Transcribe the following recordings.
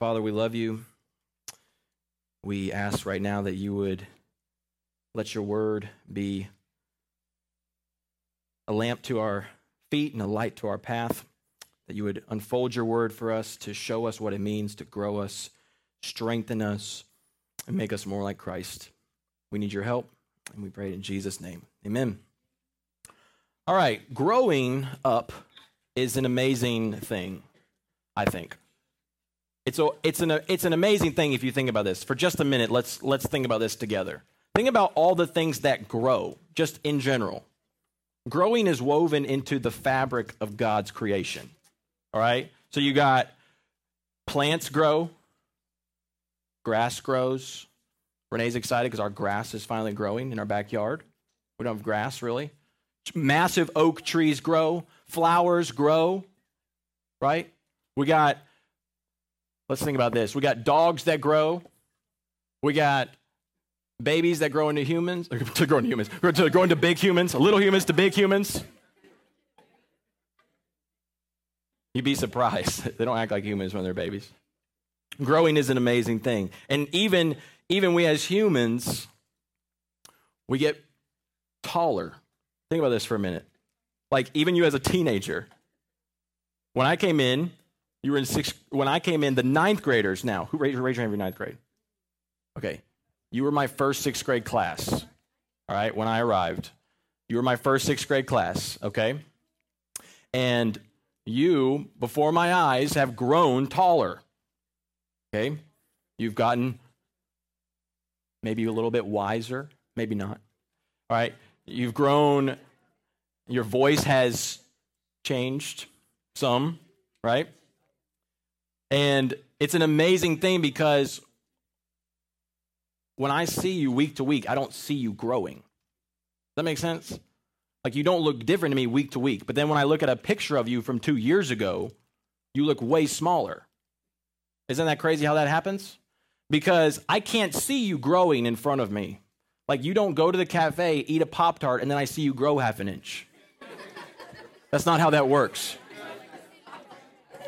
Father, we love you. We ask right now that you would let your word be a lamp to our feet and a light to our path. That you would unfold your word for us to show us what it means to grow us, strengthen us, and make us more like Christ. We need your help, and we pray it in Jesus' name. Amen. All right, growing up is an amazing thing, I think. It's, a, it's, an, it's an amazing thing if you think about this. For just a minute, let's, let's think about this together. Think about all the things that grow, just in general. Growing is woven into the fabric of God's creation. All right? So you got plants grow, grass grows. Renee's excited because our grass is finally growing in our backyard. We don't have grass really. Massive oak trees grow, flowers grow, right? We got, let's think about this. We got dogs that grow. We got babies that grow into humans, to grow into humans, to grow into big humans, little humans to big humans. You'd be surprised. They don't act like humans when they're babies. Growing is an amazing thing. And even, even we as humans, we get taller. Think about this for a minute. Like even you as a teenager, when I came in, you were in sixth. When I came in, the ninth graders now, who raised, raise your hand for ninth grade? Okay, you were my first sixth grade class. All right, when I arrived, you were my first sixth grade class. Okay, and you, before my eyes, have grown taller. Okay? You've gotten maybe a little bit wiser, maybe not. All right? You've grown, your voice has changed some, right? And it's an amazing thing because when I see you week to week, I don't see you growing. Does that make sense? Like you don't look different to me week to week. But then when I look at a picture of you from two years ago, you look way smaller. Isn't that crazy how that happens? Because I can't see you growing in front of me. Like you don't go to the cafe, eat a Pop Tart, and then I see you grow half an inch. That's not how that works.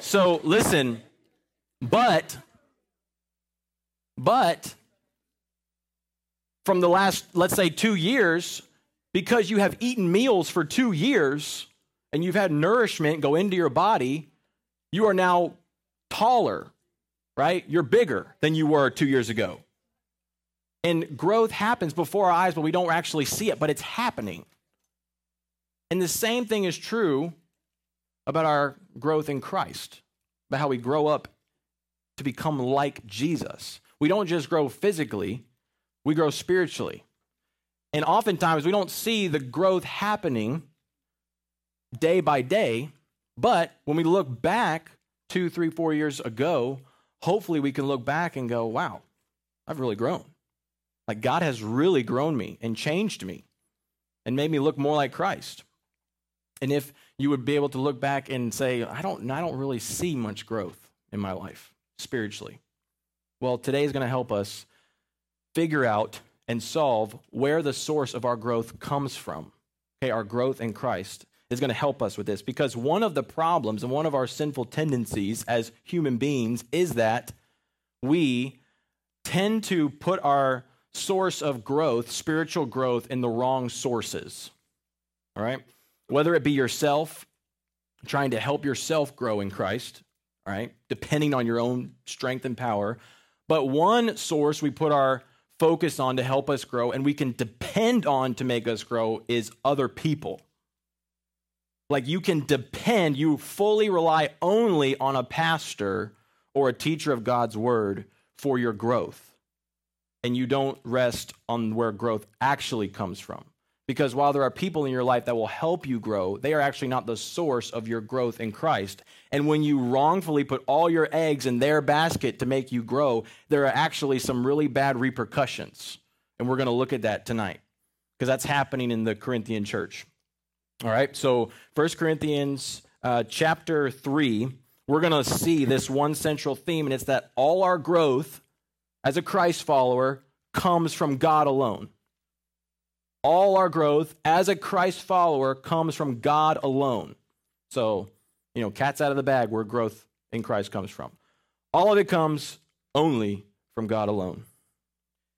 So listen, but, but, from the last, let's say, two years, because you have eaten meals for two years and you've had nourishment go into your body, you are now taller, right? You're bigger than you were two years ago. And growth happens before our eyes, but we don't actually see it, but it's happening. And the same thing is true about our growth in Christ, about how we grow up to become like Jesus. We don't just grow physically, we grow spiritually. And oftentimes we don't see the growth happening day by day. But when we look back two, three, four years ago, hopefully we can look back and go, wow, I've really grown. Like God has really grown me and changed me and made me look more like Christ. And if you would be able to look back and say, I don't, I don't really see much growth in my life spiritually. Well, today is going to help us figure out and solve where the source of our growth comes from. Okay, our growth in Christ is going to help us with this because one of the problems and one of our sinful tendencies as human beings is that we tend to put our source of growth, spiritual growth, in the wrong sources. All right? Whether it be yourself, trying to help yourself grow in Christ, all right, depending on your own strength and power. But one source we put our focus on to help us grow and we can depend on to make us grow is other people. Like you can depend, you fully rely only on a pastor or a teacher of God's word for your growth. And you don't rest on where growth actually comes from. Because while there are people in your life that will help you grow, they are actually not the source of your growth in Christ. And when you wrongfully put all your eggs in their basket to make you grow, there are actually some really bad repercussions. And we're going to look at that tonight because that's happening in the Corinthian church. All right, so 1 Corinthians uh, chapter 3, we're going to see this one central theme, and it's that all our growth as a Christ follower comes from God alone. All our growth as a Christ follower comes from God alone. So, you know, cat's out of the bag where growth in Christ comes from. All of it comes only from God alone.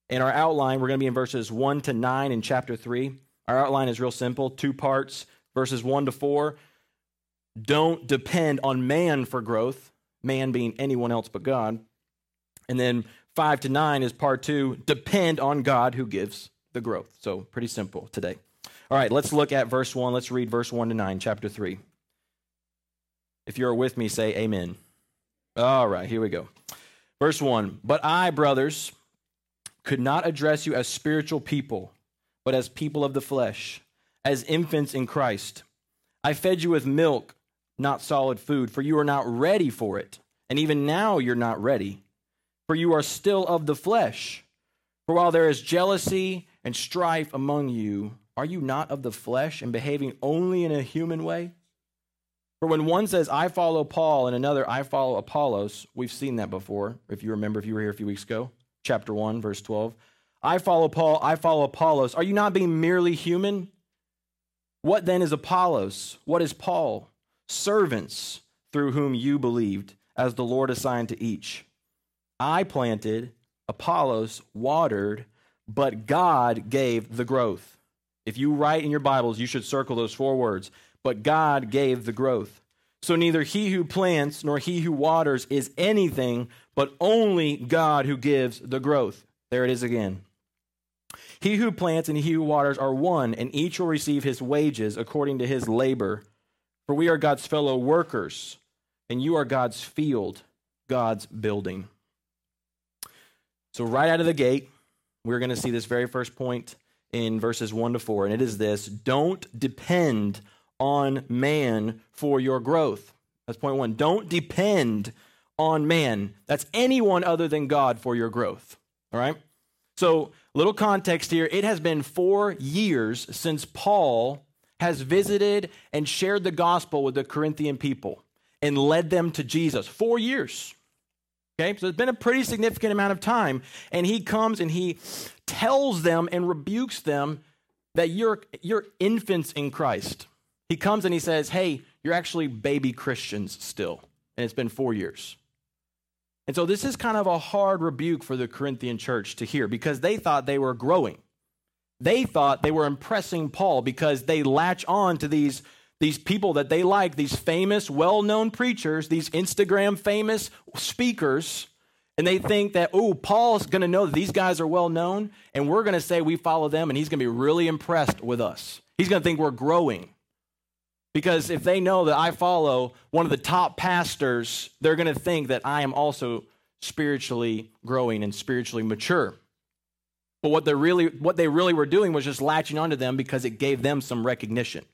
In our outline, we're going to be in verses 1 to 9 in chapter 3. Our outline is real simple two parts. Verses 1 to 4 don't depend on man for growth, man being anyone else but God. And then 5 to 9 is part 2 depend on God who gives the growth. So, pretty simple today. All right, let's look at verse 1. Let's read verse 1 to 9, chapter 3. If you're with me, say amen. All right, here we go. Verse 1 But I, brothers, could not address you as spiritual people, but as people of the flesh, as infants in Christ. I fed you with milk, not solid food, for you are not ready for it. And even now you're not ready, for you are still of the flesh. For while there is jealousy and strife among you, are you not of the flesh and behaving only in a human way? For when one says, I follow Paul, and another, I follow Apollos, we've seen that before, if you remember, if you were here a few weeks ago, chapter 1, verse 12. I follow Paul, I follow Apollos. Are you not being merely human? What then is Apollos? What is Paul? Servants through whom you believed, as the Lord assigned to each. I planted, Apollos watered, but God gave the growth. If you write in your Bibles, you should circle those four words but God gave the growth. So neither he who plants nor he who waters is anything, but only God who gives the growth. There it is again. He who plants and he who waters are one, and each will receive his wages according to his labor. For we are God's fellow workers, and you are God's field, God's building. So, right out of the gate, we're going to see this very first point in verses 1 to 4, and it is this don't depend on man for your growth. That's point one. Don't depend on man. That's anyone other than God for your growth. All right? So, little context here. It has been four years since Paul has visited and shared the gospel with the Corinthian people and led them to Jesus. Four years. Okay, so it's been a pretty significant amount of time. And he comes and he tells them and rebukes them that you're, you're infants in Christ. He comes and he says, Hey, you're actually baby Christians still. And it's been four years. And so this is kind of a hard rebuke for the Corinthian church to hear because they thought they were growing. They thought they were impressing Paul because they latch on to these, these people that they like, these famous, well known preachers, these Instagram famous speakers. And they think that, oh, Paul's going to know that these guys are well known, and we're going to say we follow them, and he's going to be really impressed with us. He's going to think we're growing. Because if they know that I follow one of the top pastors, they're going to think that I am also spiritually growing and spiritually mature. But what they really what they really were doing was just latching onto them because it gave them some recognition.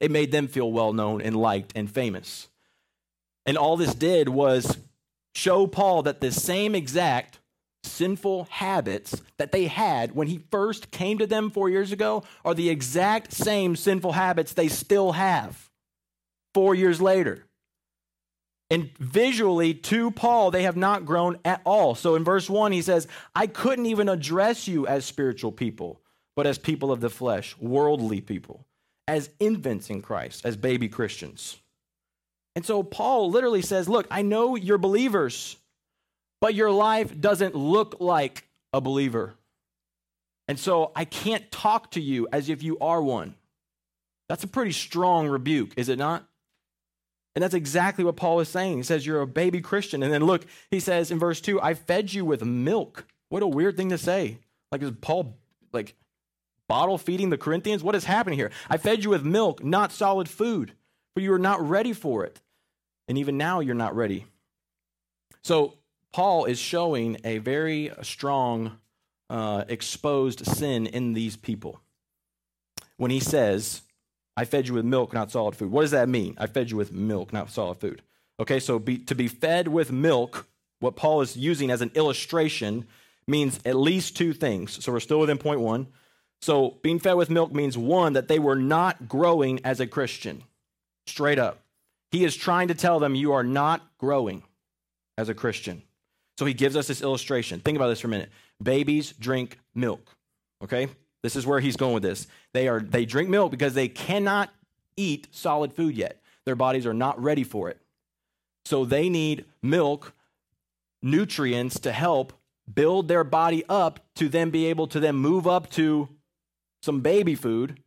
It made them feel well known and liked and famous. And all this did was show Paul that the same exact sinful habits that they had when he first came to them four years ago are the exact same sinful habits they still have four years later. And visually, to Paul, they have not grown at all. So in verse 1, he says, I couldn't even address you as spiritual people, but as people of the flesh, worldly people, as infants in Christ, as baby Christians. And so Paul literally says, Look, I know you're believers but your life doesn't look like a believer. And so I can't talk to you as if you are one. That's a pretty strong rebuke, is it not? And that's exactly what Paul is saying. He says, You're a baby Christian. And then look, he says in verse 2, I fed you with milk. What a weird thing to say. Like, is Paul like bottle feeding the Corinthians? What is happening here? I fed you with milk, not solid food, for you are not ready for it. And even now, you're not ready. So Paul is showing a very strong uh, exposed sin in these people when he says, I fed you with milk, not solid food. What does that mean? I fed you with milk, not solid food. Okay, so be, to be fed with milk, what Paul is using as an illustration means at least two things. So we're still within point one. So being fed with milk means one, that they were not growing as a Christian. Straight up. He is trying to tell them you are not growing as a Christian. So he gives us this illustration. Think about this for a minute. Babies drink milk. Okay? This is where he's going with this. They are they drink milk because they cannot eat solid food yet. Their bodies are not ready for it. So they need milk nutrients to help build their body up to then be able to then move up to some baby food,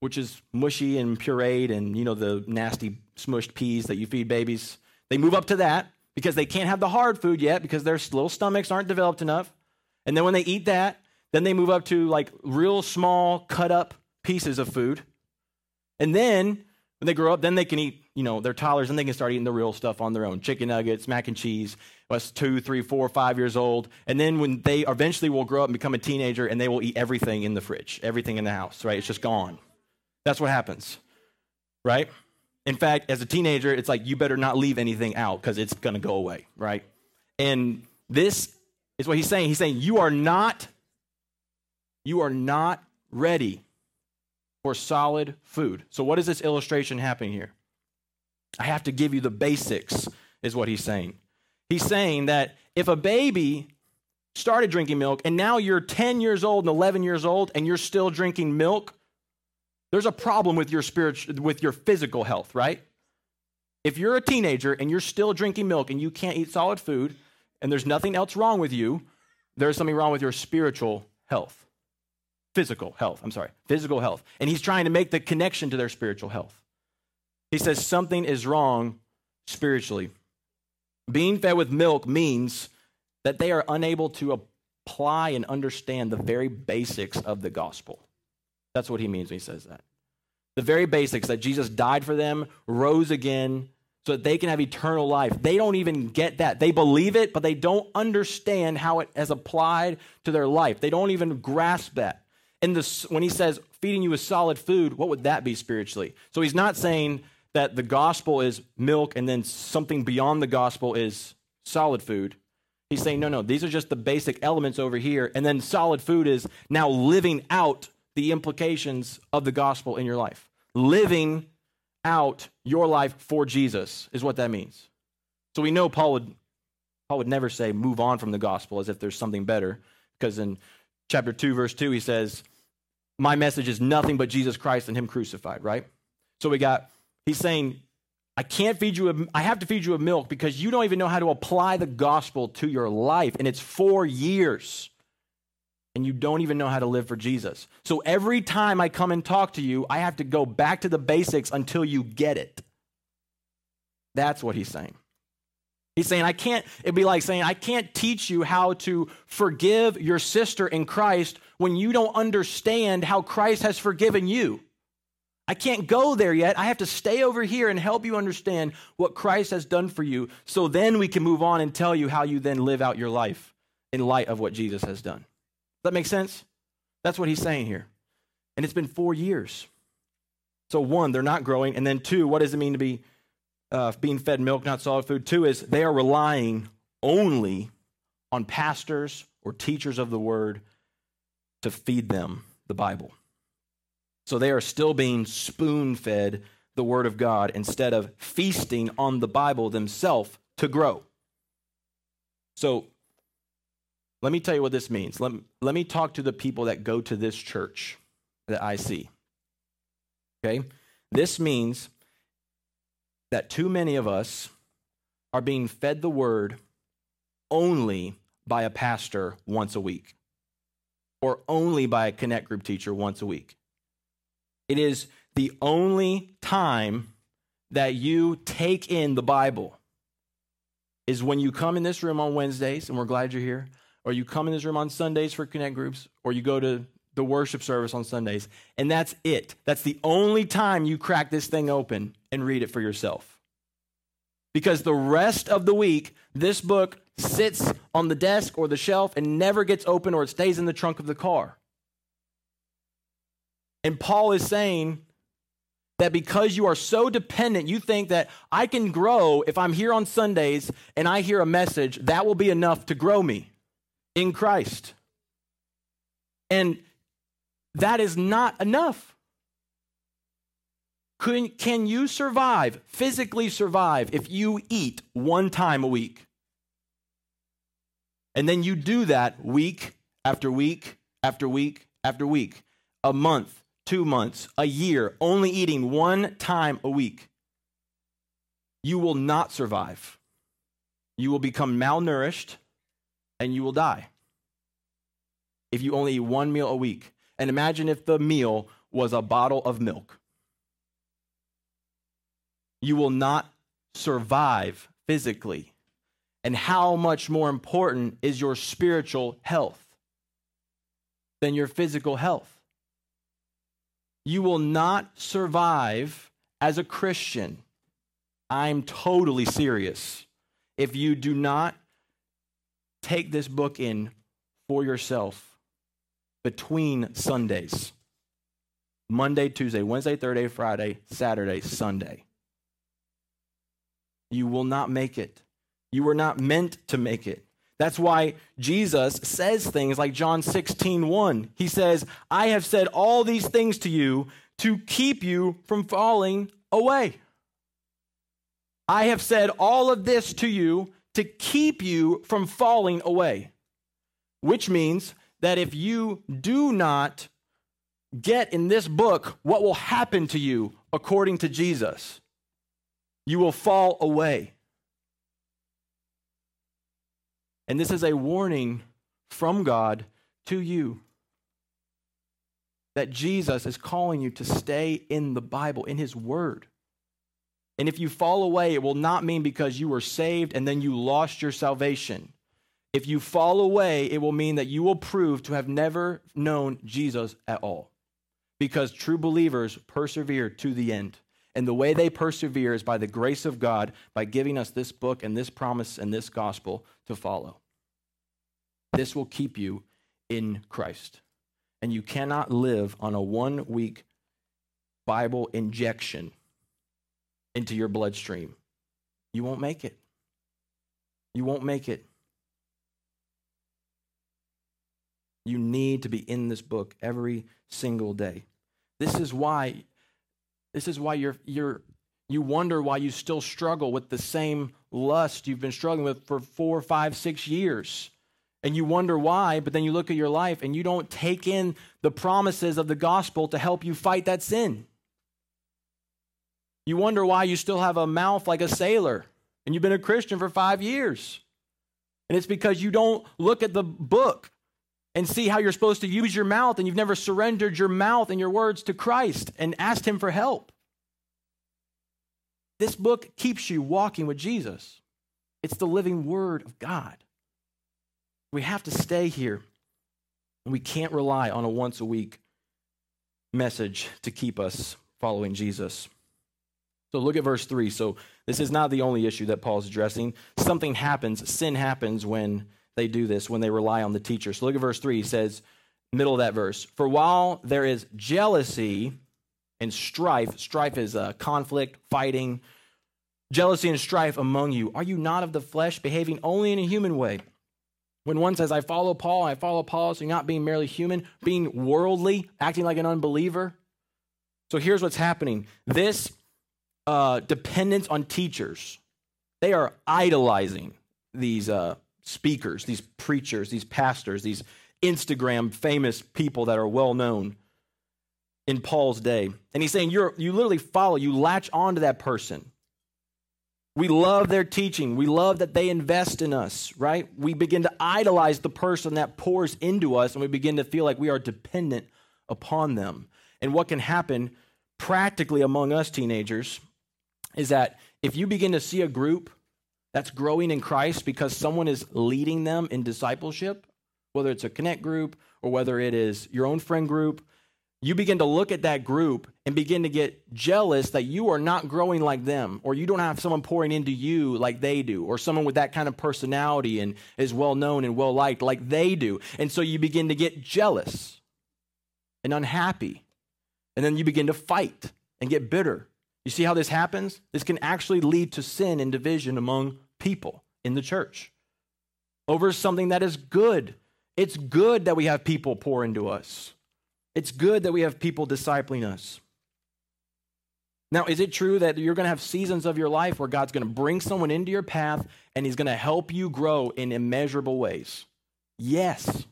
which is mushy and pureed and, you know, the nasty smushed peas that you feed babies. They move up to that because they can't have the hard food yet because their little stomachs aren't developed enough. And then when they eat that, then they move up to like real small cut up pieces of food. And then when they grow up, then they can eat, you know, their toddlers and they can start eating the real stuff on their own chicken nuggets, mac and cheese. Was two, three, four, five years old. And then when they eventually will grow up and become a teenager and they will eat everything in the fridge, everything in the house, right? It's just gone. That's what happens, right? In fact, as a teenager, it's like you better not leave anything out because it's going to go away, right? And this is what he's saying. He's saying you are not you are not ready for solid food. So what is this illustration happening here? I have to give you the basics is what he's saying. He's saying that if a baby started drinking milk and now you're 10 years old and 11 years old and you're still drinking milk, there's a problem with your spiritual with your physical health, right? If you're a teenager and you're still drinking milk and you can't eat solid food and there's nothing else wrong with you, there's something wrong with your spiritual health. Physical health, I'm sorry, physical health. And he's trying to make the connection to their spiritual health. He says something is wrong spiritually. Being fed with milk means that they are unable to apply and understand the very basics of the gospel. That's what he means when he says that. The very basics that Jesus died for them, rose again, so that they can have eternal life. They don't even get that. They believe it, but they don't understand how it has applied to their life. They don't even grasp that. And this, when he says feeding you with solid food, what would that be spiritually? So he's not saying that the gospel is milk and then something beyond the gospel is solid food. He's saying, no, no, these are just the basic elements over here. And then solid food is now living out the implications of the gospel in your life. Living out your life for Jesus is what that means. So we know Paul would, Paul would never say move on from the gospel as if there's something better, because in chapter 2, verse 2, he says, My message is nothing but Jesus Christ and Him crucified, right? So we got He's saying, I can't feed you, a, I have to feed you a milk because you don't even know how to apply the gospel to your life. And it's four years. And you don't even know how to live for Jesus. So every time I come and talk to you, I have to go back to the basics until you get it. That's what he's saying. He's saying, I can't, it'd be like saying, I can't teach you how to forgive your sister in Christ when you don't understand how Christ has forgiven you. I can't go there yet. I have to stay over here and help you understand what Christ has done for you so then we can move on and tell you how you then live out your life in light of what Jesus has done. Does that make sense? That's what he's saying here. And it's been four years. So, one, they're not growing. And then, two, what does it mean to be uh, being fed milk, not solid food? Two is they are relying only on pastors or teachers of the word to feed them the Bible. So they are still being spoon fed the Word of God instead of feasting on the Bible themselves to grow. So let me tell you what this means. Let, let me talk to the people that go to this church that I see. Okay? This means that too many of us are being fed the Word only by a pastor once a week or only by a connect group teacher once a week. It is the only time that you take in the Bible is when you come in this room on Wednesdays, and we're glad you're here, or you come in this room on Sundays for connect groups, or you go to the worship service on Sundays, and that's it. That's the only time you crack this thing open and read it for yourself. Because the rest of the week, this book sits on the desk or the shelf and never gets open or it stays in the trunk of the car. And Paul is saying that because you are so dependent, you think that I can grow if I'm here on Sundays and I hear a message, that will be enough to grow me in Christ. And that is not enough. Can, can you survive, physically survive, if you eat one time a week? And then you do that week after week after week after week, a month, two months, a year, only eating one time a week, you will not survive. You will become malnourished and you will die. If you only eat one meal a week. And imagine if the meal was a bottle of milk. You will not survive physically. And how much more important is your spiritual health than your physical health? You will not survive as a Christian. I'm totally serious. If you do not take this book in for yourself between Sundays Monday, Tuesday, Wednesday, Thursday, Friday, Saturday, Sunday. You will not make it. You were not meant to make it. That's why Jesus says things like John 16, 1. He says, I have said all these things to you to keep you from falling away. I have said all of this to you to keep you from falling away, which means that if you do not get in this book what will happen to you according to Jesus, you will fall away. And this is a warning from God to you that Jesus is calling you to stay in the Bible, in His Word. And if you fall away, it will not mean because you were saved and then you lost your salvation. If you fall away, it will mean that you will prove to have never known Jesus at all. Because true believers persevere to the end. And the way they persevere is by the grace of God, by giving us this book and this promise and this gospel to follow. This will keep you in Christ. And you cannot live on a one week Bible injection into your bloodstream. You won't make it. You won't make it. You need to be in this book every single day. This is why this is why you're you're you wonder why you still struggle with the same lust you've been struggling with for four, five, six years. And you wonder why, but then you look at your life and you don't take in the promises of the gospel to help you fight that sin. You wonder why you still have a mouth like a sailor and you've been a Christian for five years. And it's because you don't look at the book and see how you're supposed to use your mouth and you've never surrendered your mouth and your words to Christ and asked Him for help. This book keeps you walking with Jesus. It's the living Word of God. We have to stay here. And we can't rely on a once a week message to keep us following Jesus. So look at verse 3. So this is not the only issue that Paul's addressing. Something happens, sin happens when they do this, when they rely on the teacher. So look at verse 3. He says, middle of that verse, For while there is jealousy and strife, strife is uh, conflict, fighting, jealousy and strife among you, are you not of the flesh, behaving only in a human way? When one says, I follow Paul, I follow Paul, so you're not being merely human, being worldly, acting like an unbeliever. So here's what's happening. This uh, dependence on teachers. They are idolizing these uh, speakers, these preachers, these pastors, these Instagram famous people that are well known in Paul's day. And he's saying you're, you literally follow, you latch onto that person. We love their teaching. We love that they invest in us, right? We begin to idolize the person that pours into us, and we begin to feel like we are dependent upon them. And what can happen practically among us teenagers is that if you begin to see a group that's growing in Christ because someone is leading them in discipleship, whether it's a connect group or whether it is your own friend group, you begin to look at that group and begin to get jealous that you are not growing like them, or you don't have someone pouring into you like they do, or someone with that kind of personality and is well known and well liked like they do. And so you begin to get jealous and unhappy. And then you begin to fight and get bitter you see how this happens? This can actually lead to sin and division among people in the church over something that is good. It's good that we have people pour into us, it's good that we have people discipling us. Now, is it true that you're going to have seasons of your life where God's going to bring someone into your path and He's going to help you grow in immeasurable ways? Yes,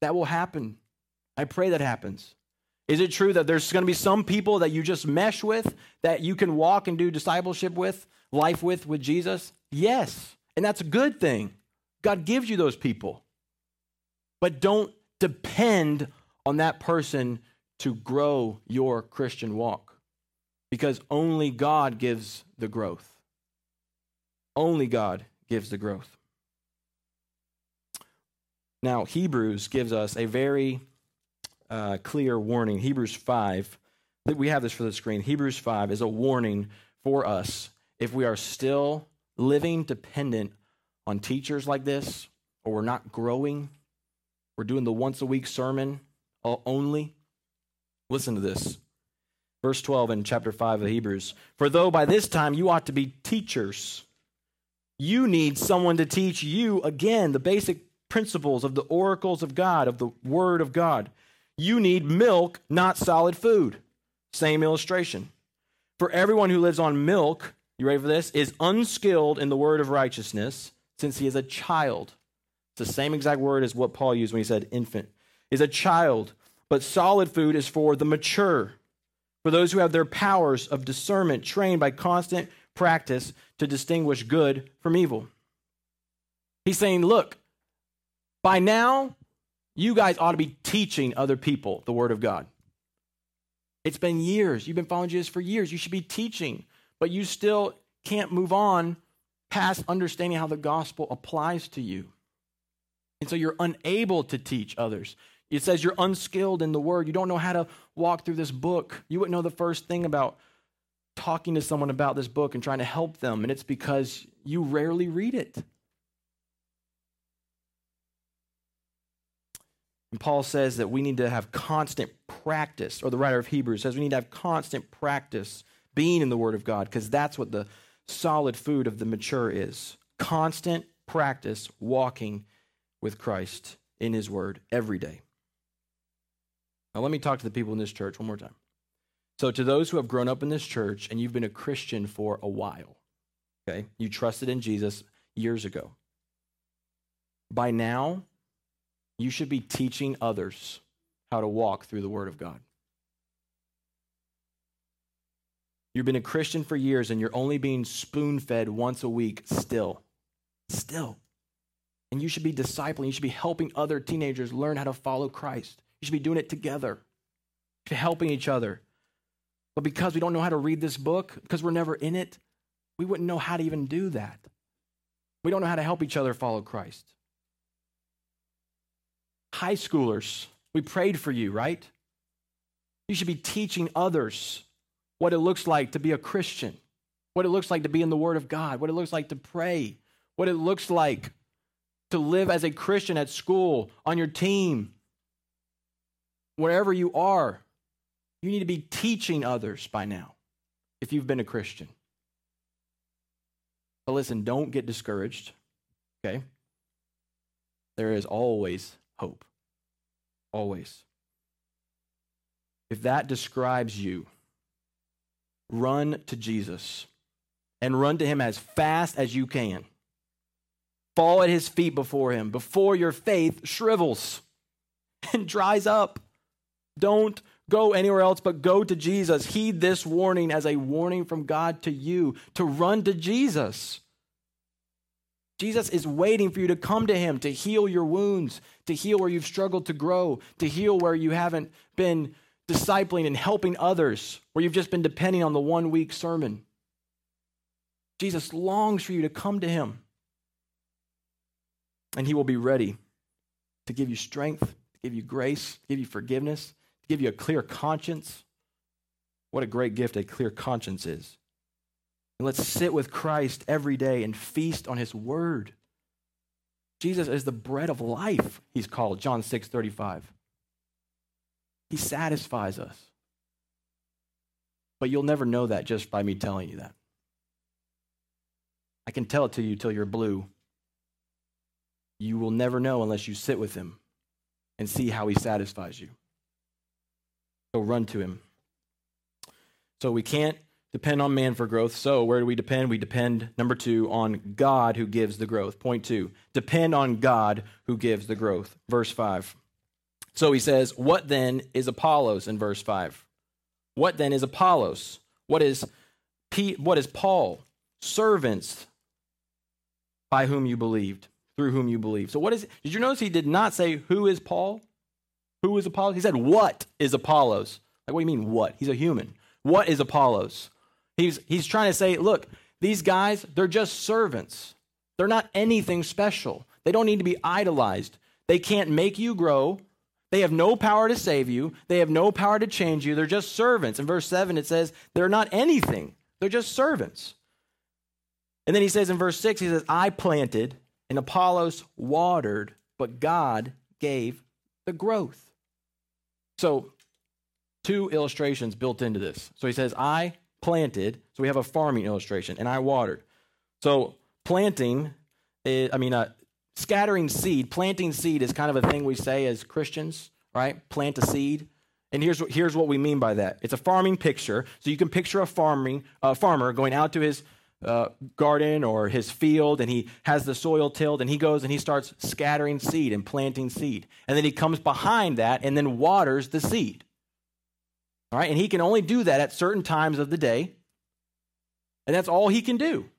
that will happen. I pray that happens. Is it true that there's going to be some people that you just mesh with, that you can walk and do discipleship with, life with, with Jesus? Yes. And that's a good thing. God gives you those people. But don't depend on that person to grow your Christian walk because only God gives the growth. Only God gives the growth. Now, Hebrews gives us a very uh, clear warning. Hebrews 5, we have this for the screen. Hebrews 5 is a warning for us if we are still living dependent on teachers like this, or we're not growing, we're doing the once a week sermon uh, only. Listen to this. Verse 12 in chapter 5 of Hebrews. For though by this time you ought to be teachers, you need someone to teach you again the basic principles of the oracles of God, of the Word of God. You need milk, not solid food. Same illustration. For everyone who lives on milk, you ready for this, is unskilled in the word of righteousness since he is a child. It's the same exact word as what Paul used when he said infant. Is a child, but solid food is for the mature, for those who have their powers of discernment trained by constant practice to distinguish good from evil. He's saying, look, by now, you guys ought to be teaching other people the Word of God. It's been years. You've been following Jesus for years. You should be teaching, but you still can't move on past understanding how the gospel applies to you. And so you're unable to teach others. It says you're unskilled in the word. You don't know how to walk through this book. You wouldn't know the first thing about talking to someone about this book and trying to help them, and it's because you rarely read it. And Paul says that we need to have constant practice, or the writer of Hebrews says we need to have constant practice being in the Word of God, because that's what the solid food of the mature is. Constant practice walking with Christ in His Word every day. Now, let me talk to the people in this church one more time. So, to those who have grown up in this church and you've been a Christian for a while, okay, you trusted in Jesus years ago. By now, you should be teaching others how to walk through the Word of God. You've been a Christian for years and you're only being spoon fed once a week still. Still. And you should be discipling, you should be helping other teenagers learn how to follow Christ. You should be doing it together, helping each other. But because we don't know how to read this book, because we're never in it, we wouldn't know how to even do that. We don't know how to help each other follow Christ. High schoolers, we prayed for you, right? You should be teaching others what it looks like to be a Christian, what it looks like to be in the Word of God, what it looks like to pray, what it looks like to live as a Christian at school, on your team, wherever you are. You need to be teaching others by now if you've been a Christian. But listen, don't get discouraged, okay? There is always hope. Always. If that describes you, run to Jesus and run to him as fast as you can. Fall at his feet before him, before your faith shrivels and dries up. Don't go anywhere else, but go to Jesus. Heed this warning as a warning from God to you to run to Jesus. Jesus is waiting for you to come to him to heal your wounds, to heal where you've struggled to grow, to heal where you haven't been discipling and helping others, where you've just been depending on the one week sermon. Jesus longs for you to come to him, and he will be ready to give you strength, to give you grace, to give you forgiveness, to give you a clear conscience. What a great gift a clear conscience is. And let's sit with Christ every day and feast on his word. Jesus is the bread of life, he's called, John 6 35. He satisfies us. But you'll never know that just by me telling you that. I can tell it to you till you're blue. You will never know unless you sit with him and see how he satisfies you. So run to him. So we can't depend on man for growth. So, where do we depend? We depend, number two, on God who gives the growth. Point two, depend on God who gives the growth. Verse five. So he says, What then is Apollos in verse five? What then is Apollos? What is, P, what is Paul? Servants by whom you believed, through whom you believed. So what is did you notice he did not say who is Paul? Who is Apollos? He said what is Apollos? Like what do you mean what? He's a human. What is Apollos? He's he's trying to say, look, these guys, they're just servants. They're not anything special. They don't need to be idolized. They can't make you grow. They have no power to save you. They have no power to change you. They're just servants. In verse 7, it says, they're not anything. They're just servants. And then he says in verse 6, he says, I planted and Apollos watered, but God gave the growth. So, two illustrations built into this. So he says, I planted. So we have a farming illustration, and I watered. So planting, is, I mean, uh, scattering seed, planting seed is kind of a thing we say as Christians, right? Plant a seed. And here's what, here's what we mean by that. It's a farming picture. So you can picture a farming uh, farmer going out to his uh, garden or his field and he has the soil tilled and he goes and he starts scattering seed and planting seed. And then he comes behind that and then waters the seed. All right, and he can only do that at certain times of the day. And that's all he can do.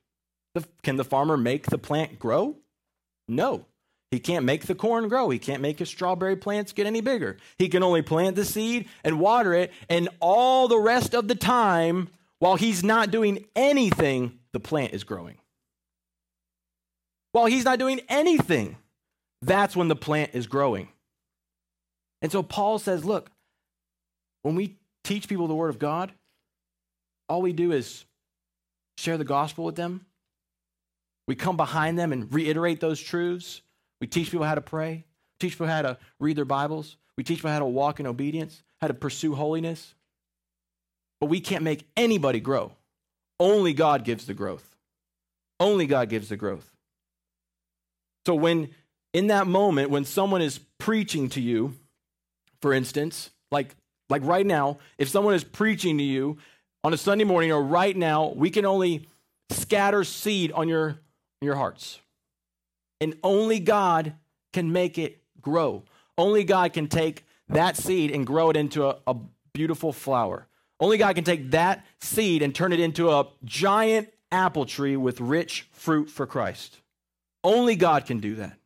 The, can the farmer make the plant grow? No. He can't make the corn grow. He can't make his strawberry plants get any bigger. He can only plant the seed and water it, and all the rest of the time, while he's not doing anything, the plant is growing. While he's not doing anything, that's when the plant is growing. And so Paul says, look, when we teach people the Word of God, all we do is share the gospel with them. We come behind them and reiterate those truths. We teach people how to pray, teach people how to read their Bibles, we teach people how to walk in obedience, how to pursue holiness. But we can't make anybody grow. Only God gives the growth. Only God gives the growth. So, when in that moment, when someone is preaching to you, for instance, like like right now, if someone is preaching to you on a Sunday morning or right now, we can only scatter seed on your, your hearts. And only God can make it grow. Only God can take that seed and grow it into a, a beautiful flower. Only God can take that seed and turn it into a giant apple tree with rich fruit for Christ. Only God can do that.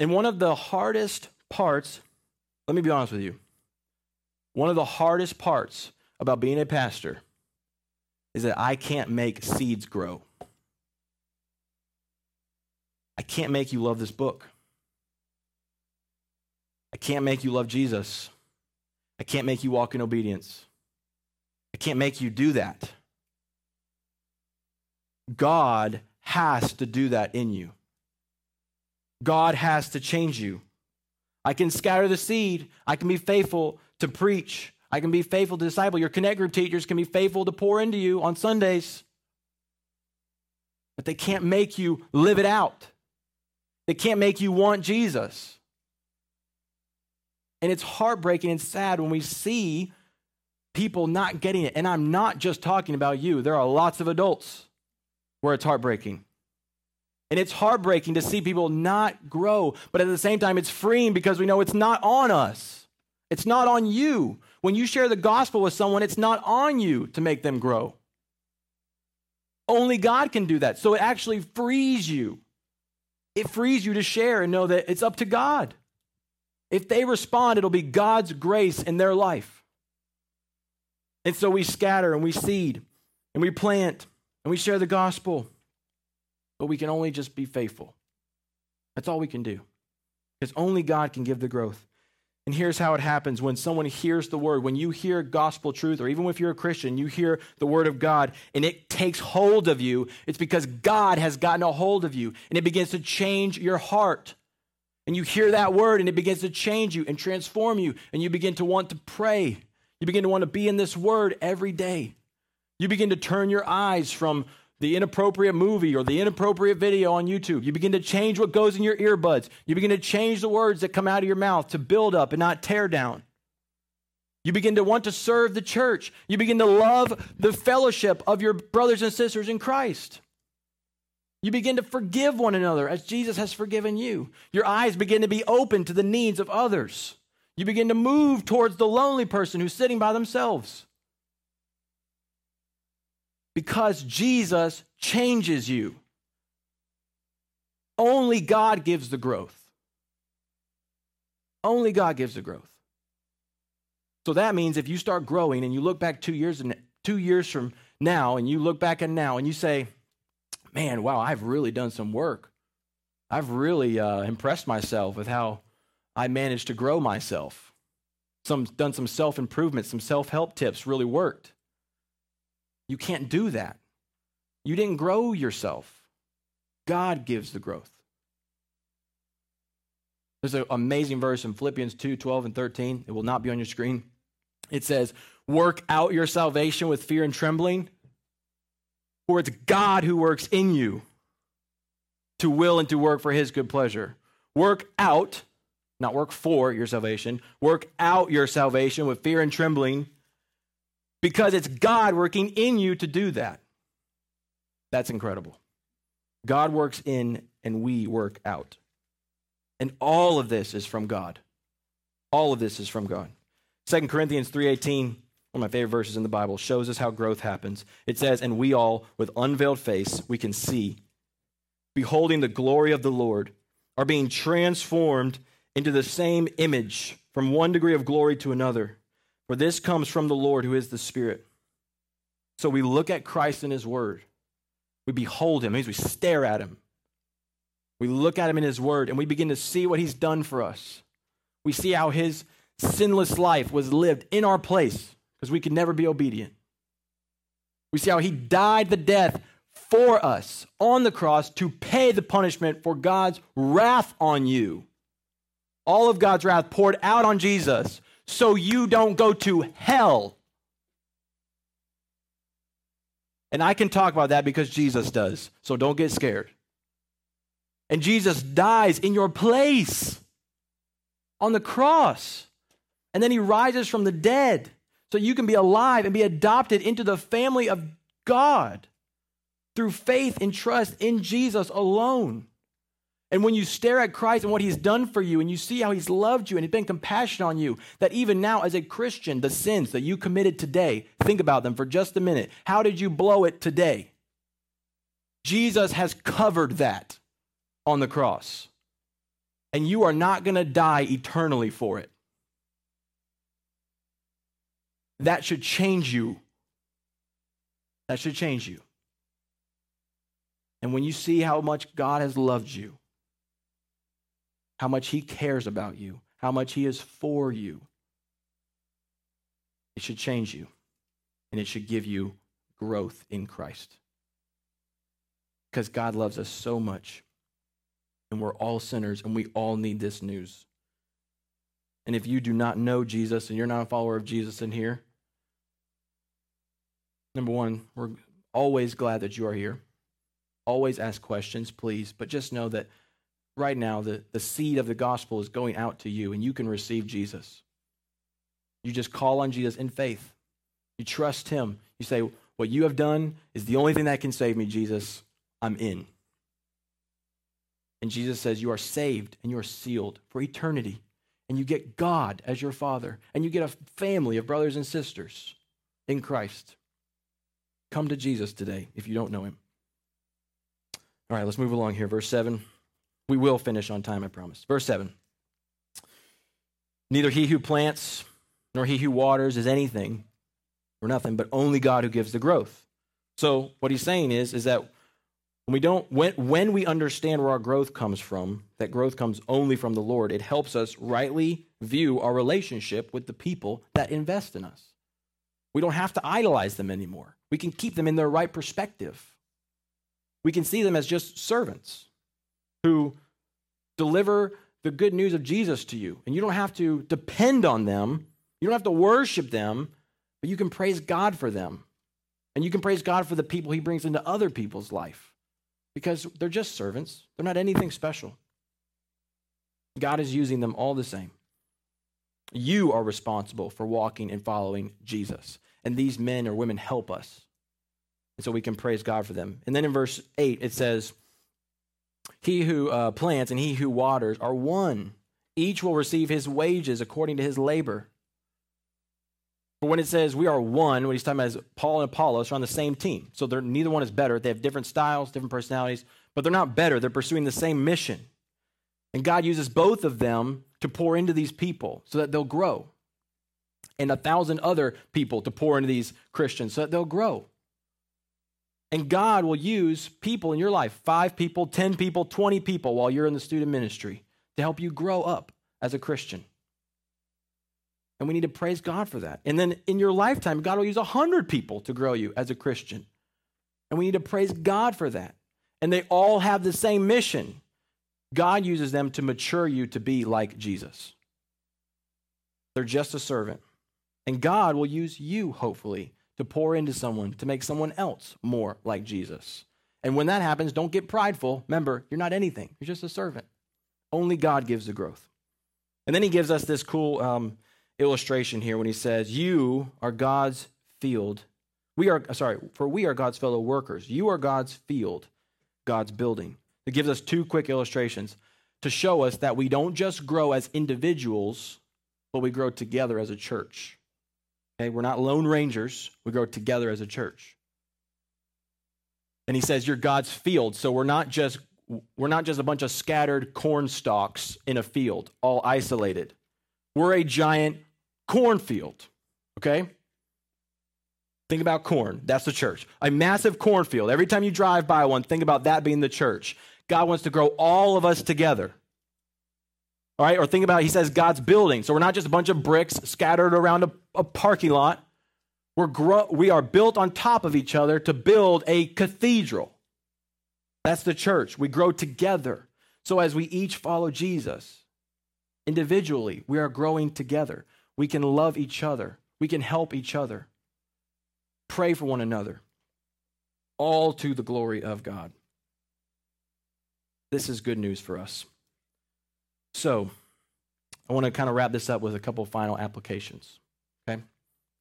And one of the hardest parts, let me be honest with you, one of the hardest parts about being a pastor is that I can't make seeds grow. I can't make you love this book. I can't make you love Jesus. I can't make you walk in obedience. I can't make you do that. God has to do that in you. God has to change you. I can scatter the seed. I can be faithful to preach. I can be faithful to disciple. Your connect group teachers can be faithful to pour into you on Sundays. But they can't make you live it out. They can't make you want Jesus. And it's heartbreaking and sad when we see people not getting it. And I'm not just talking about you, there are lots of adults where it's heartbreaking. And it's heartbreaking to see people not grow, but at the same time, it's freeing because we know it's not on us. It's not on you. When you share the gospel with someone, it's not on you to make them grow. Only God can do that. So it actually frees you. It frees you to share and know that it's up to God. If they respond, it'll be God's grace in their life. And so we scatter and we seed and we plant and we share the gospel. But we can only just be faithful. That's all we can do. Because only God can give the growth. And here's how it happens when someone hears the word, when you hear gospel truth, or even if you're a Christian, you hear the word of God and it takes hold of you, it's because God has gotten a hold of you and it begins to change your heart. And you hear that word and it begins to change you and transform you, and you begin to want to pray. You begin to want to be in this word every day. You begin to turn your eyes from the inappropriate movie or the inappropriate video on YouTube. You begin to change what goes in your earbuds. You begin to change the words that come out of your mouth to build up and not tear down. You begin to want to serve the church. You begin to love the fellowship of your brothers and sisters in Christ. You begin to forgive one another as Jesus has forgiven you. Your eyes begin to be open to the needs of others. You begin to move towards the lonely person who's sitting by themselves because Jesus changes you. only God gives the growth. Only God gives the growth. So that means if you start growing and you look back two years and two years from now and you look back at now and you say, man, wow, I've really done some work. I've really uh, impressed myself with how I managed to grow myself. Some done some self improvement, some self help tips really worked. You can't do that. You didn't grow yourself. God gives the growth. There's an amazing verse in Philippians 2 12 and 13. It will not be on your screen. It says, Work out your salvation with fear and trembling, for it's God who works in you to will and to work for his good pleasure. Work out, not work for your salvation, work out your salvation with fear and trembling because it's God working in you to do that. That's incredible. God works in and we work out. And all of this is from God. All of this is from God. 2 Corinthians 3:18, one of my favorite verses in the Bible, shows us how growth happens. It says, "And we all with unveiled face, we can see beholding the glory of the Lord, are being transformed into the same image from one degree of glory to another. For this comes from the Lord who is the Spirit. So we look at Christ in his word. We behold him, means we stare at him. We look at him in his word and we begin to see what he's done for us. We see how his sinless life was lived in our place because we could never be obedient. We see how he died the death for us on the cross to pay the punishment for God's wrath on you. All of God's wrath poured out on Jesus so you don't go to hell. And I can talk about that because Jesus does. So don't get scared. And Jesus dies in your place on the cross. And then he rises from the dead so you can be alive and be adopted into the family of God through faith and trust in Jesus alone. And when you stare at Christ and what he's done for you, and you see how he's loved you and he's been compassionate on you, that even now, as a Christian, the sins that you committed today, think about them for just a minute. How did you blow it today? Jesus has covered that on the cross. And you are not going to die eternally for it. That should change you. That should change you. And when you see how much God has loved you, how much He cares about you, how much He is for you, it should change you and it should give you growth in Christ. Because God loves us so much and we're all sinners and we all need this news. And if you do not know Jesus and you're not a follower of Jesus in here, number one, we're always glad that you are here. Always ask questions, please, but just know that right now the, the seed of the gospel is going out to you and you can receive Jesus. You just call on Jesus in faith. You trust him. You say, What you have done is the only thing that can save me, Jesus. I'm in. And Jesus says, You are saved and you are sealed for eternity. And you get God as your father. And you get a family of brothers and sisters in Christ. Come to Jesus today if you don't know him. All right, let's move along here. Verse 7. We will finish on time, I promise. Verse 7. Neither he who plants nor he who waters is anything or nothing, but only God who gives the growth. So what he's saying is, is that when we don't when, when we understand where our growth comes from, that growth comes only from the Lord, it helps us rightly view our relationship with the people that invest in us. We don't have to idolize them anymore. We can keep them in their right perspective. We can see them as just servants who deliver the good news of Jesus to you. And you don't have to depend on them, you don't have to worship them, but you can praise God for them. And you can praise God for the people he brings into other people's life because they're just servants, they're not anything special. God is using them all the same. You are responsible for walking and following Jesus. And these men or women help us. And so we can praise God for them. And then in verse 8, it says, He who uh, plants and he who waters are one. Each will receive his wages according to his labor. For when it says we are one, what he's talking about is Paul and Apollos are on the same team. So they're, neither one is better. They have different styles, different personalities, but they're not better. They're pursuing the same mission. And God uses both of them to pour into these people so that they'll grow. And a thousand other people to pour into these Christians so that they'll grow. And God will use people in your life five people, 10 people, 20 people while you're in the student ministry to help you grow up as a Christian. And we need to praise God for that. And then in your lifetime, God will use 100 people to grow you as a Christian. And we need to praise God for that. And they all have the same mission. God uses them to mature you to be like Jesus. They're just a servant. And God will use you, hopefully, to pour into someone, to make someone else more like Jesus. And when that happens, don't get prideful. Remember, you're not anything, you're just a servant. Only God gives the growth. And then he gives us this cool um, illustration here when he says, You are God's field. We are, sorry, for we are God's fellow workers. You are God's field, God's building. It gives us two quick illustrations to show us that we don't just grow as individuals, but we grow together as a church. Okay, we're not lone rangers, we grow together as a church. And he says, You're God's field. So we're not just we're not just a bunch of scattered corn stalks in a field, all isolated. We're a giant cornfield, okay? Think about corn. That's the church. A massive cornfield. Every time you drive by one, think about that being the church. God wants to grow all of us together. All right? Or think about, he says, God's building. So we're not just a bunch of bricks scattered around a, a parking lot. We're gro- we are built on top of each other to build a cathedral. That's the church. We grow together. So as we each follow Jesus, Individually, we are growing together. We can love each other. We can help each other. Pray for one another. All to the glory of God. This is good news for us. So, I want to kind of wrap this up with a couple final applications. Okay?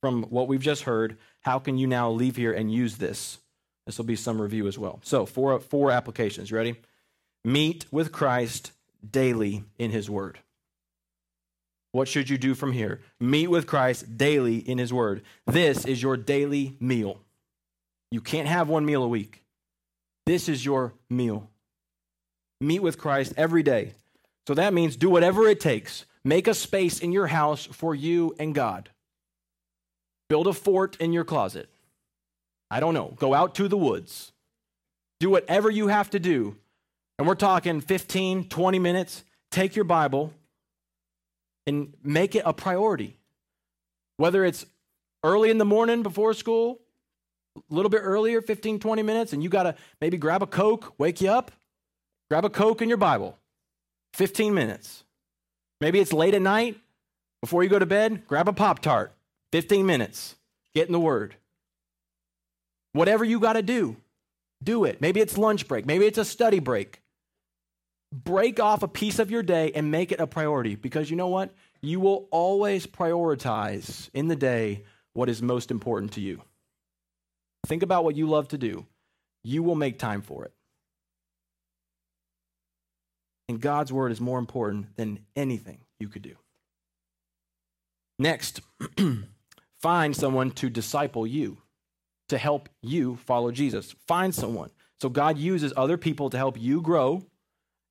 From what we've just heard, how can you now leave here and use this? This will be some review as well. So, four, four applications. You Ready? Meet with Christ daily in his word. What should you do from here? Meet with Christ daily in His Word. This is your daily meal. You can't have one meal a week. This is your meal. Meet with Christ every day. So that means do whatever it takes. Make a space in your house for you and God. Build a fort in your closet. I don't know. Go out to the woods. Do whatever you have to do. And we're talking 15, 20 minutes. Take your Bible and make it a priority. Whether it's early in the morning before school, a little bit earlier, 15, 20 minutes, and you got to maybe grab a Coke, wake you up, grab a Coke and your Bible, 15 minutes. Maybe it's late at night, before you go to bed, grab a Pop Tart, 15 minutes, get in the Word. Whatever you got to do, do it. Maybe it's lunch break, maybe it's a study break break off a piece of your day and make it a priority because you know what? You will always prioritize in the day what is most important to you. Think about what you love to do. You will make time for it. And God's word is more important than anything you could do. Next, find someone to disciple you, to help you follow Jesus. Find someone. So God uses other people to help you grow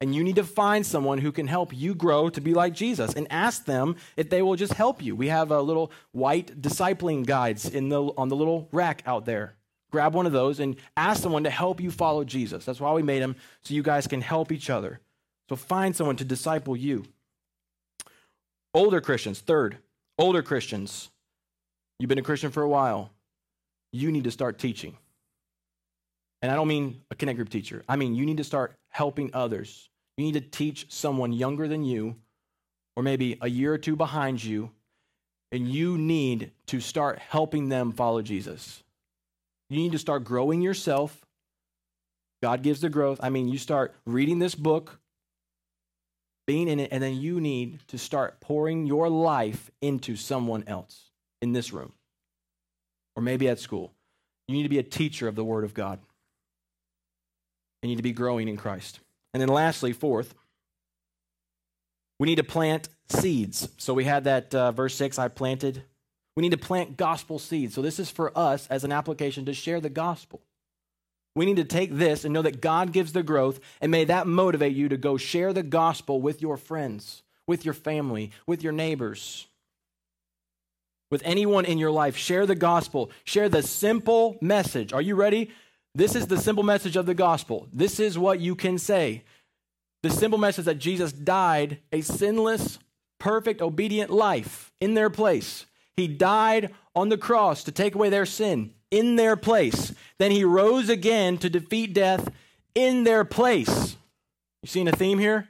and you need to find someone who can help you grow to be like Jesus and ask them if they will just help you. We have a little white discipling guides in the, on the little rack out there. Grab one of those and ask someone to help you follow Jesus. That's why we made them, so you guys can help each other. So find someone to disciple you. Older Christians, third, older Christians, you've been a Christian for a while, you need to start teaching. And I don't mean a connect group teacher, I mean you need to start helping others you need to teach someone younger than you, or maybe a year or two behind you, and you need to start helping them follow Jesus. You need to start growing yourself. God gives the growth. I mean, you start reading this book, being in it, and then you need to start pouring your life into someone else in this room or maybe at school. You need to be a teacher of the Word of God. You need to be growing in Christ. And then lastly, fourth, we need to plant seeds. So we had that uh, verse 6 I planted, We need to plant gospel seeds. So, this is for us as an application to share the gospel. We need to take this and know that God gives the growth, and may that motivate you to go share the gospel with your friends, with your family, with your neighbors, with anyone in your life. Share the gospel. Share the simple message. Are you ready? This is the simple message of the gospel. This is what you can say. The simple message that Jesus died a sinless, perfect, obedient life in their place. He died on the cross to take away their sin in their place. Then he rose again to defeat death in their place. You seeing a theme here?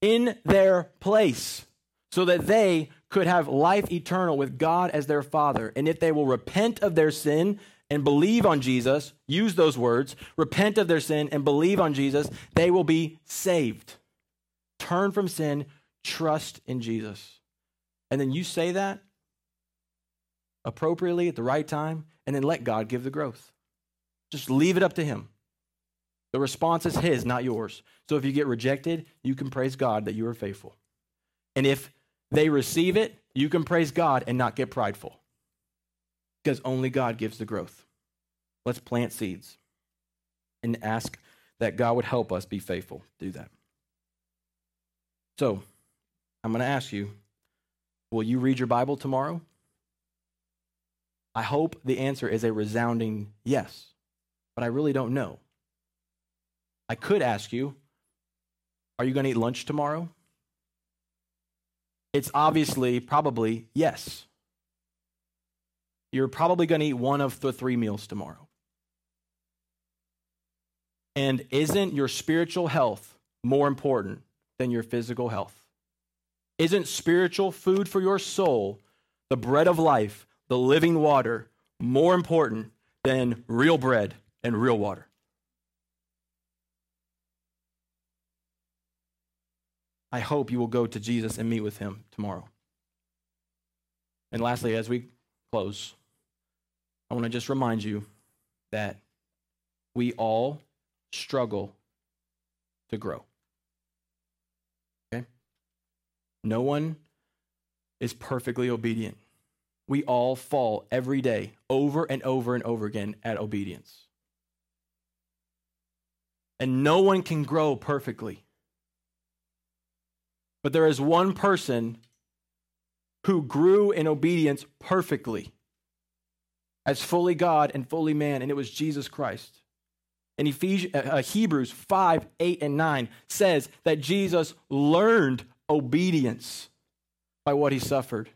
In their place, so that they could have life eternal with God as their Father. And if they will repent of their sin and believe on Jesus, use those words, repent of their sin and believe on Jesus, they will be saved. Turn from sin, trust in Jesus. And then you say that appropriately at the right time, and then let God give the growth. Just leave it up to Him. The response is His, not yours. So if you get rejected, you can praise God that you are faithful. And if they receive it, you can praise God and not get prideful. Because only God gives the growth. Let's plant seeds and ask that God would help us be faithful. Do that. So, I'm going to ask you will you read your Bible tomorrow? I hope the answer is a resounding yes, but I really don't know. I could ask you, are you going to eat lunch tomorrow? It's obviously, probably, yes. You're probably going to eat one of the three meals tomorrow. And isn't your spiritual health more important than your physical health? Isn't spiritual food for your soul, the bread of life, the living water more important than real bread and real water. I hope you will go to Jesus and meet with him tomorrow. And lastly, as we close, I want to just remind you that we all struggle to grow. Okay? No one is perfectly obedient. We all fall every day, over and over and over again, at obedience. And no one can grow perfectly. But there is one person who grew in obedience perfectly as fully God and fully man, and it was Jesus Christ. And Ephesians, uh, uh, Hebrews 5, 8, and 9 says that Jesus learned obedience by what he suffered.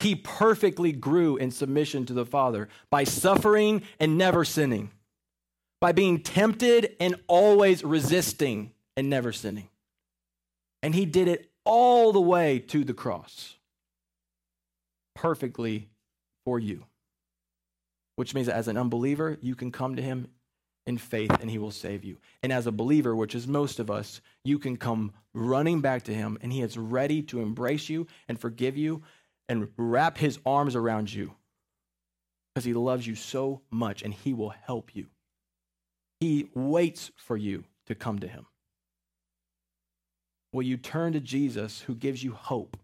He perfectly grew in submission to the Father by suffering and never sinning, by being tempted and always resisting and never sinning. And he did it all the way to the cross, perfectly for you. Which means as an unbeliever, you can come to him in faith and he will save you. And as a believer, which is most of us, you can come running back to him and he is ready to embrace you and forgive you and wrap his arms around you because he loves you so much and he will help you. He waits for you to come to him. Will you turn to Jesus who gives you hope,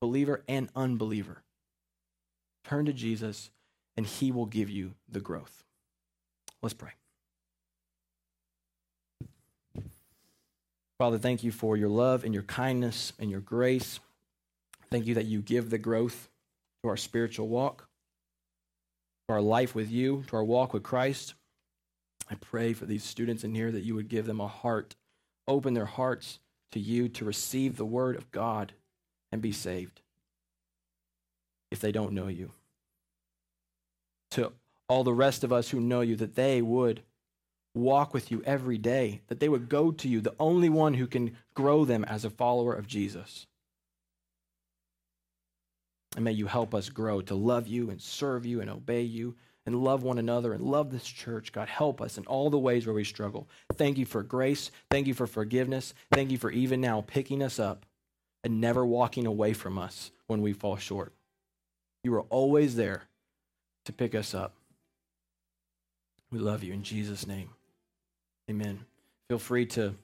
believer and unbeliever? Turn to Jesus and he will give you the growth. Let's pray. Father, thank you for your love and your kindness and your grace. Thank you that you give the growth to our spiritual walk, to our life with you, to our walk with Christ. I pray for these students in here that you would give them a heart, open their hearts to you to receive the word of God and be saved if they don't know you. To all the rest of us who know you, that they would walk with you every day, that they would go to you, the only one who can grow them as a follower of Jesus. And may you help us grow to love you and serve you and obey you and love one another and love this church. God, help us in all the ways where we struggle. Thank you for grace. Thank you for forgiveness. Thank you for even now picking us up and never walking away from us when we fall short. You are always there to pick us up. We love you in Jesus' name. Amen. Feel free to